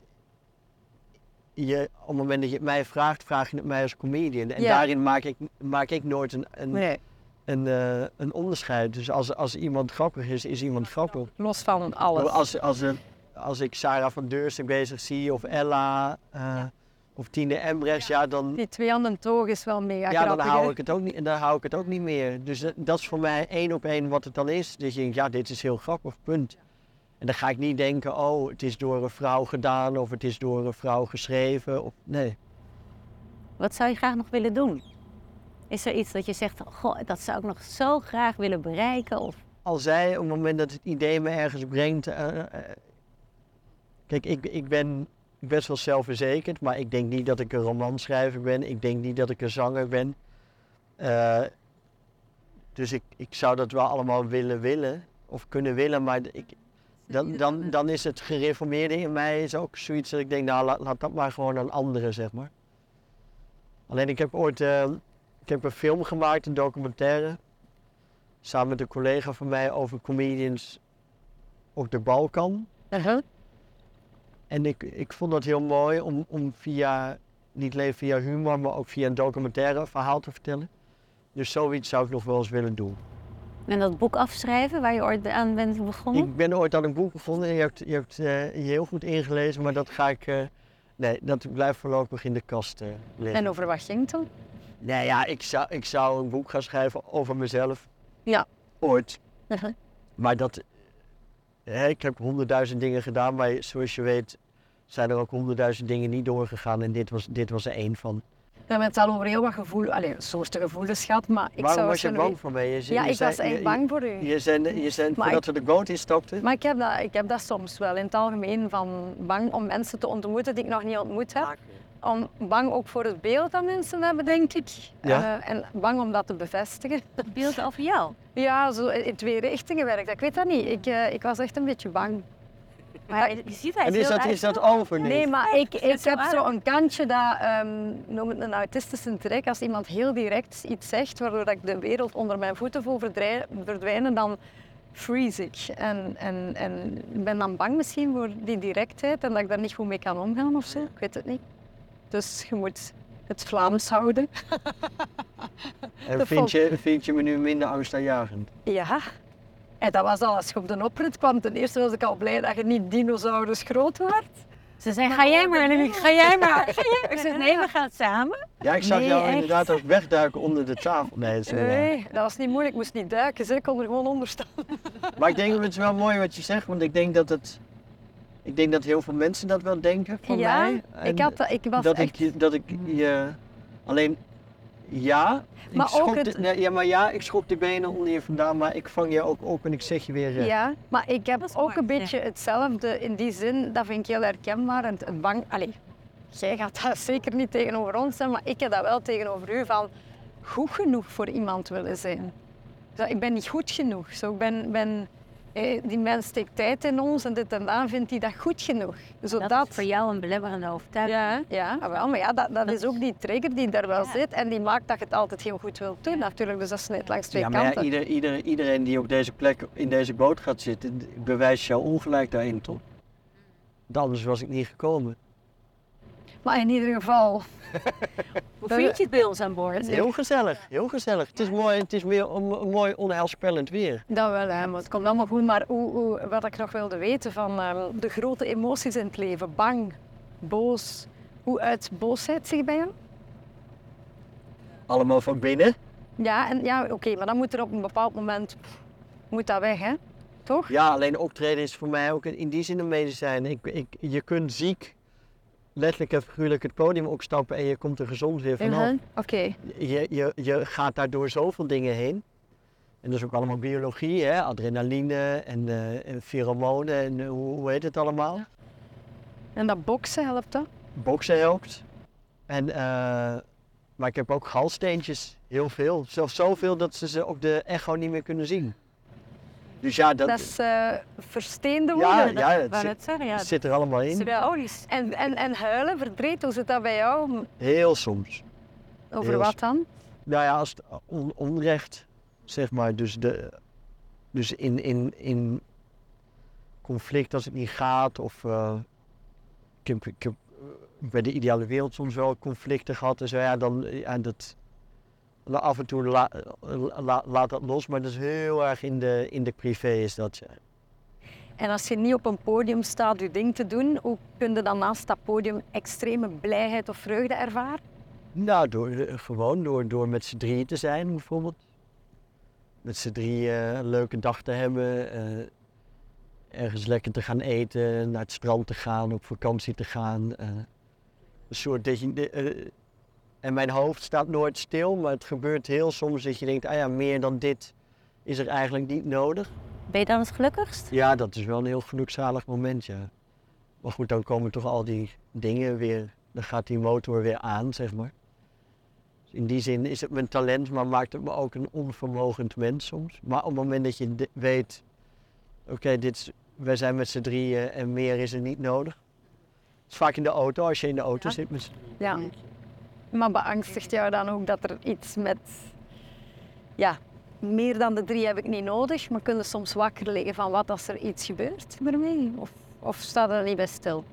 je, op het moment dat je het mij vraagt, vraag je het mij als comedian. En Ja. daarin maak ik, maak ik nooit een, een, Nee, een, eh, een onderscheid. Dus als, als iemand grappig is, is iemand grappig. los van alles. Als, als, er- als ik Sarah van Deursen bezig zie, of Ella, eh, of Tine Embrechts, ja, dan, Die twee de toog is wel mega ja, dan, hou hè? ik het ook niet, dan hou ik het ook niet meer. Dus dat, dat is voor mij één op één wat het dan is. Dus je denkt, ja, dit is heel grappig, punt. En dan ga ik niet denken, oh, het is door een vrouw gedaan of het is door een vrouw geschreven. Of, nee. Wat zou je graag nog willen doen? Is er iets dat je zegt, goh, dat zou ik nog zo graag willen bereiken? Of Al zij, op het moment dat het idee me ergens brengt. eh, eh, kijk, ik, ik ben best wel zelfverzekerd, maar ik denk niet dat ik een romanschrijver ben. Ik denk niet dat ik een zanger ben. Eh, dus ik, ik zou dat wel allemaal willen willen, of kunnen willen, maar ik, dan, dan, dan is het gereformeerde in mij is ook zoiets dat ik denk, nou laat, laat dat maar gewoon aan anderen, zeg maar. Alleen ik heb ooit eh, ik heb een film gemaakt, een documentaire, samen met een collega van mij over comedians op de Balkan. Uh-huh. En ik, ik vond dat heel mooi om, om via, niet alleen via humor, maar ook via een documentaire verhaal te vertellen. Dus zoiets zou ik nog wel eens willen doen. En dat boek afschrijven waar je ooit aan bent begonnen? Ik ben ooit aan een boek begonnen. Je hebt je, hebt, eh, je heel goed ingelezen, maar dat ga ik. eh, nee, dat blijft voorlopig in de kast eh, liggen. En over wat ging het dan? Nee, ja, ik zou, ik zou een boek gaan schrijven over mezelf. Ja. Ooit. Maar dat. hè, ik heb honderdduizend dingen gedaan, maar zoals je weet zijn er ook honderdduizend dingen niet doorgegaan. En dit was, dit was er één van. We hebben het al over heel wat gevoel, allee, soorten gevoelens gehad, maar ik Waarom zou was je bang voor mij? Je, Ja, je ik zei- was echt je- bang voor u. Je, zei, je zei Maar voordat we de boot instapten. Maar ik heb, dat, ik heb dat soms wel in het algemeen, van bang om mensen te ontmoeten die ik nog niet ontmoet heb. Om, bang ook voor het beeld dat mensen hebben, denk ik. Ja. Eh, en bang om dat te bevestigen. Het beeld over jou. Ja, zo in twee richtingen werkt. dat. Ik weet dat niet. Ik, eh, ik was echt een beetje bang. Maar je ziet hij En is dat, is dat over? nu? Nee, maar ik, ik zo heb zo'n kantje dat, ehm noem het een autistische trek, als iemand heel direct iets zegt waardoor dat ik de wereld onder mijn voeten voel verdwijnen, dan freeze ik. En, en, en ik ben dan bang misschien voor die directheid en dat ik daar niet goed mee kan omgaan of zo. Ik weet het niet. Dus je moet het Vlaams houden. En vind je, vind je me nu minder angstaanjagend? Ja. En dat was al als je op de oprit kwam. Ten eerste was ik al blij dat je niet dinosaurus groot werd. Ze zei, ga jij maar, Annemiek, ga jij maar. Ga jij maar. Ik zeg, nee, we gaan samen. Ja, ik zag Nee, jou echt? inderdaad ook wegduiken onder de tafel. Nee, dat is. Nee, dat was niet moeilijk. Ik moest niet duiken. zeg. Ik kon er gewoon onder staan. Maar ik denk dat het is wel mooi wat je zegt, want ik denk dat het. Ik denk dat heel veel mensen dat wel denken van ja, mij. ik, En had, dat- ik was dat, echt... ik, dat ik je. Alleen. Ja, ik Maar ook schop het- de, nee, ja, maar ja, ik schop de benen onder je vandaan, maar ik vang je ook op en ik zeg je weer recht. Ja, maar ik heb ook mooi, een beetje hetzelfde in die zin. Dat vind ik heel herkenbaar. En het bang... Allee, jij gaat dat zeker niet tegenover ons zijn, maar ik heb dat wel tegenover u van goed genoeg voor iemand willen zijn. Zo, ik ben niet goed genoeg. Zo, ik ben, ben, eh, die mens steekt tijd in ons en dit en dat, vindt hij dat goed genoeg. Zodat, Dat is voor jou een belemmerende overtuiging. Ja, ja ah, wel, maar ja, dat, dat is ook die trigger die daar wel Ja. zit en die maakt dat je het altijd heel goed wilt doen natuurlijk. Dus dat snijdt langs twee Ja, maar ja, kanten. ieder, ieder, iedereen die op deze plek in deze boot gaat zitten, bewijst jou ongelijk daarin, toch? Want Anders was ik niet gekomen. Maar in ieder geval, Hoe vind je het bij ons aan boord? Heel gezellig, heel gezellig. Het is, mooi, het is weer een, een mooi onheilspellend weer. Dat wel, hè, maar het komt allemaal goed. Maar hoe, hoe, wat ik nog wilde weten van ehm, de grote emoties in het leven, bang, boos. Hoe uit boosheid zich bij jou? Allemaal van binnen. Ja, en ja, oké, maar dan moet er op een bepaald moment moet dat weg, hè? Toch? Ja, alleen optreden is voor mij ook in die zin een medicijn. Ik, ik, je kunt ziek, letterlijk en figuurlijk, het podium opstappen en je komt er gezond weer vanaf. Mhm, Oké. Je, je, je gaat daardoor zoveel dingen heen. En dat is ook allemaal biologie, hè? adrenaline en, eh, en pheromonen en eh, hoe, hoe heet het allemaal? En dat boksen helpt dat? Boksen helpt. En, eh, maar ik heb ook galsteentjes, heel veel. Zelfs zoveel dat ze ze op de echo niet meer kunnen zien. Dus ja, dat, Dat is eh versteende woorden. ja, het zit, net zeggen, ja. het zit er allemaal in. Symbolisch. En, en, en huilen, verdriet, hoe zit dat bij jou? Heel soms. Over Heel wat dan? Nou ja, als het on- onrecht, zeg maar, dus, de, dus in, in, in conflict als het niet gaat, of eh, ik, heb, ik heb eh, bij de ideale wereld soms wel conflicten gehad en zo, ja, dan, ja, dat, af en toe la, la- laat dat los, maar dat is heel erg in de, in de privé is dat, ja. En als je niet op een podium staat je ding te doen, hoe kun je dan naast dat podium extreme blijheid of vreugde ervaren? Nou, door, eh, gewoon door, door met z'n drieën te zijn bijvoorbeeld. Met z'n drieën een leuke dag te hebben. eh, ergens lekker te gaan eten, naar het strand te gaan, op vakantie te gaan. eh, een soort dat je, eh, en mijn hoofd staat nooit stil, maar het gebeurt heel soms dat je denkt, ah ja, meer dan dit is er eigenlijk niet nodig. Ben je dan het gelukkigst? Ja, dat is wel een heel gelukzalig moment, ja. Maar goed, dan komen toch al die dingen weer, dan gaat die motor weer aan, zeg maar. Dus in die zin is het mijn talent, maar maakt het me ook een onvermogend mens soms. Maar op het moment dat je weet, oké, dit wij zijn met z'n drieën en meer is er niet nodig. Het is vaak in de auto, als je in de auto Ja. zit met z'n Ja. Maar beangstigt jou dan ook dat er iets met... Ja, meer dan de drie heb ik niet nodig, maar kun je soms wakker liggen van wat als er iets gebeurt ermee? Of, of staat er niet bij stil?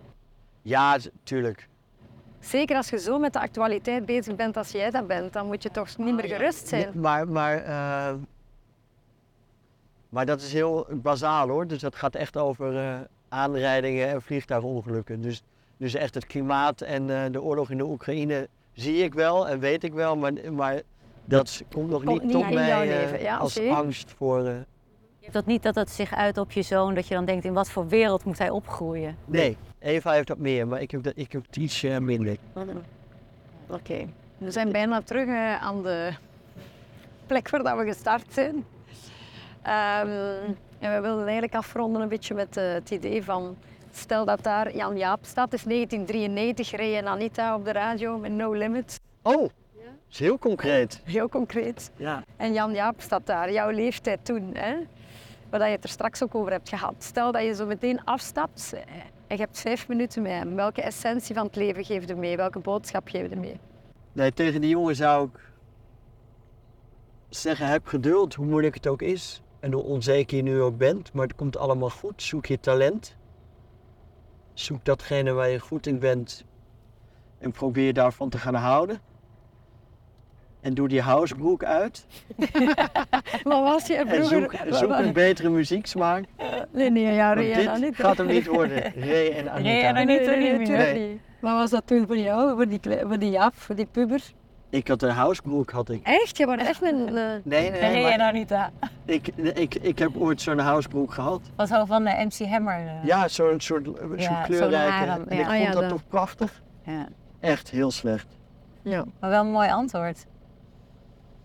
Ja, tuurlijk. Zeker als je zo met de actualiteit bezig bent als jij dat bent, dan moet je toch niet meer gerust zijn. Maar, maar, eh, maar dat is heel bazaal hoor. Dus dat gaat echt over eh, aanrijdingen en vliegtuigongelukken. Dus, dus echt het klimaat en eh, de oorlog in de Oekraïne zie ik wel en weet ik wel. Maar, maar dat komt nog Komt niet tot mij eh, leven, ja, als angst voor... eh, Je hebt dat niet dat het zich uit op je zoon, dat je dan denkt in wat voor wereld moet hij opgroeien? nee, Eva heeft dat meer, maar ik heb, dat, ik heb het iets minder. Oké. We zijn bijna terug eh, aan de plek waar dat we gestart zijn. Ehm, en we wilden eigenlijk afronden een beetje met het idee van... Stel dat daar Jan Jaap staat. Het is 1993, reed en Anita op de radio met No Limit. Oh, dat is heel concreet. Heel concreet. Ja. En Jan Jaap staat daar, jouw leeftijd toen. Hè? waar je het er straks ook over hebt gehad. Stel dat je zo meteen afstapt eh, en je hebt vijf minuten met hem. Welke essentie van het leven geef je mee? Welke boodschap geef je mee? Nee, tegen die jongen zou ik zeggen, heb geduld, hoe moeilijk het ook is. En hoe onzeker je nu ook bent, maar het komt allemaal goed. Zoek je talent. Zoek datgene waar je goed in bent en probeer daarvan te gaan houden. En doe die housebroek uit. Maar was je En vroeger... zoek, zoek een betere muzieksmaak. Nee, nee, ja, en dit Anita. gaat hem niet worden. Ray en Anita. Ray en Nee, Anita nee, nee, niet Nee. niet. Wat was dat toen voor jou, voor die, voor die Jaap, voor die puber? Ik had een housebroek, had ik. Echt? Je was echt een... eh, Nee, nee, Ray maar en Anita. ik, ik, ik heb ooit zo'n housebroek gehad. Wat zo van de MC Hammer. eh. Ja, zo'n soort zo'n Ja, zo'n kleurrijke. harem, En ja. ik Ah, vond ja, dat toch prachtig. Ja. Echt heel slecht. ja. Maar wel een mooi antwoord.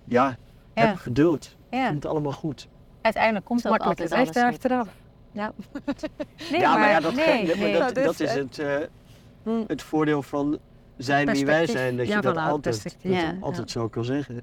Ja, Ja. heb geduld. Ja, Komt allemaal goed. uiteindelijk komt dat Makkelijk alles goed. achteraf. Ja. Nee, ja, maar, ja, dat, nee, maar nee. dat, Dat is, dat is het, eh, Hm. het voordeel van zijn wie wij zijn. Dat je dat altijd, dat altijd zo kan zeggen.